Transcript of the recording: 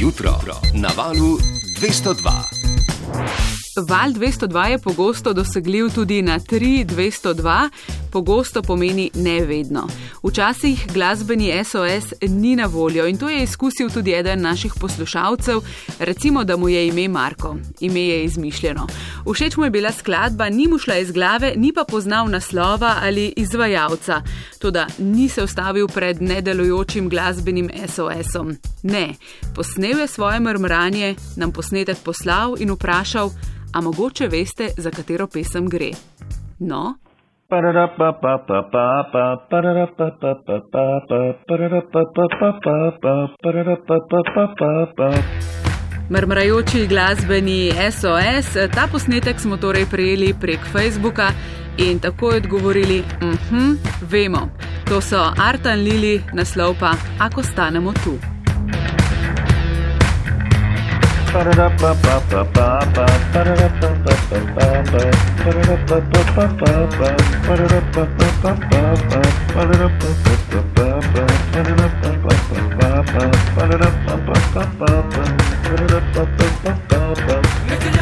jutro na valu 202. Val 202 je pogosto dosegljiv tudi na 3202, pogosto pomeni ne vedno. Včasih glasbeni SOS ni na voljo in to je izkusil tudi eden naših poslušalcev, recimo, da mu je ime Marko. Ime je izmišljeno. Všeč mu je bila skladba, ni mu šla iz glave, ni pa poznal naslova ali izvajalca. Toda ni se ustavil pred nedelujočim glasbenim SOS-om. Ne, posnel je svoje mrmranje, nam posnetek poslal in vprašal, a mogoče veste, za katero pesem gre. No? Mrmrajoči glasbeni SOS, ta posnetek smo torej prejeli prek Facebooka in takoj odgovorili: Mhm, vemo, to so Artan Lili, naslov pa: Ako stanemo tu. Looking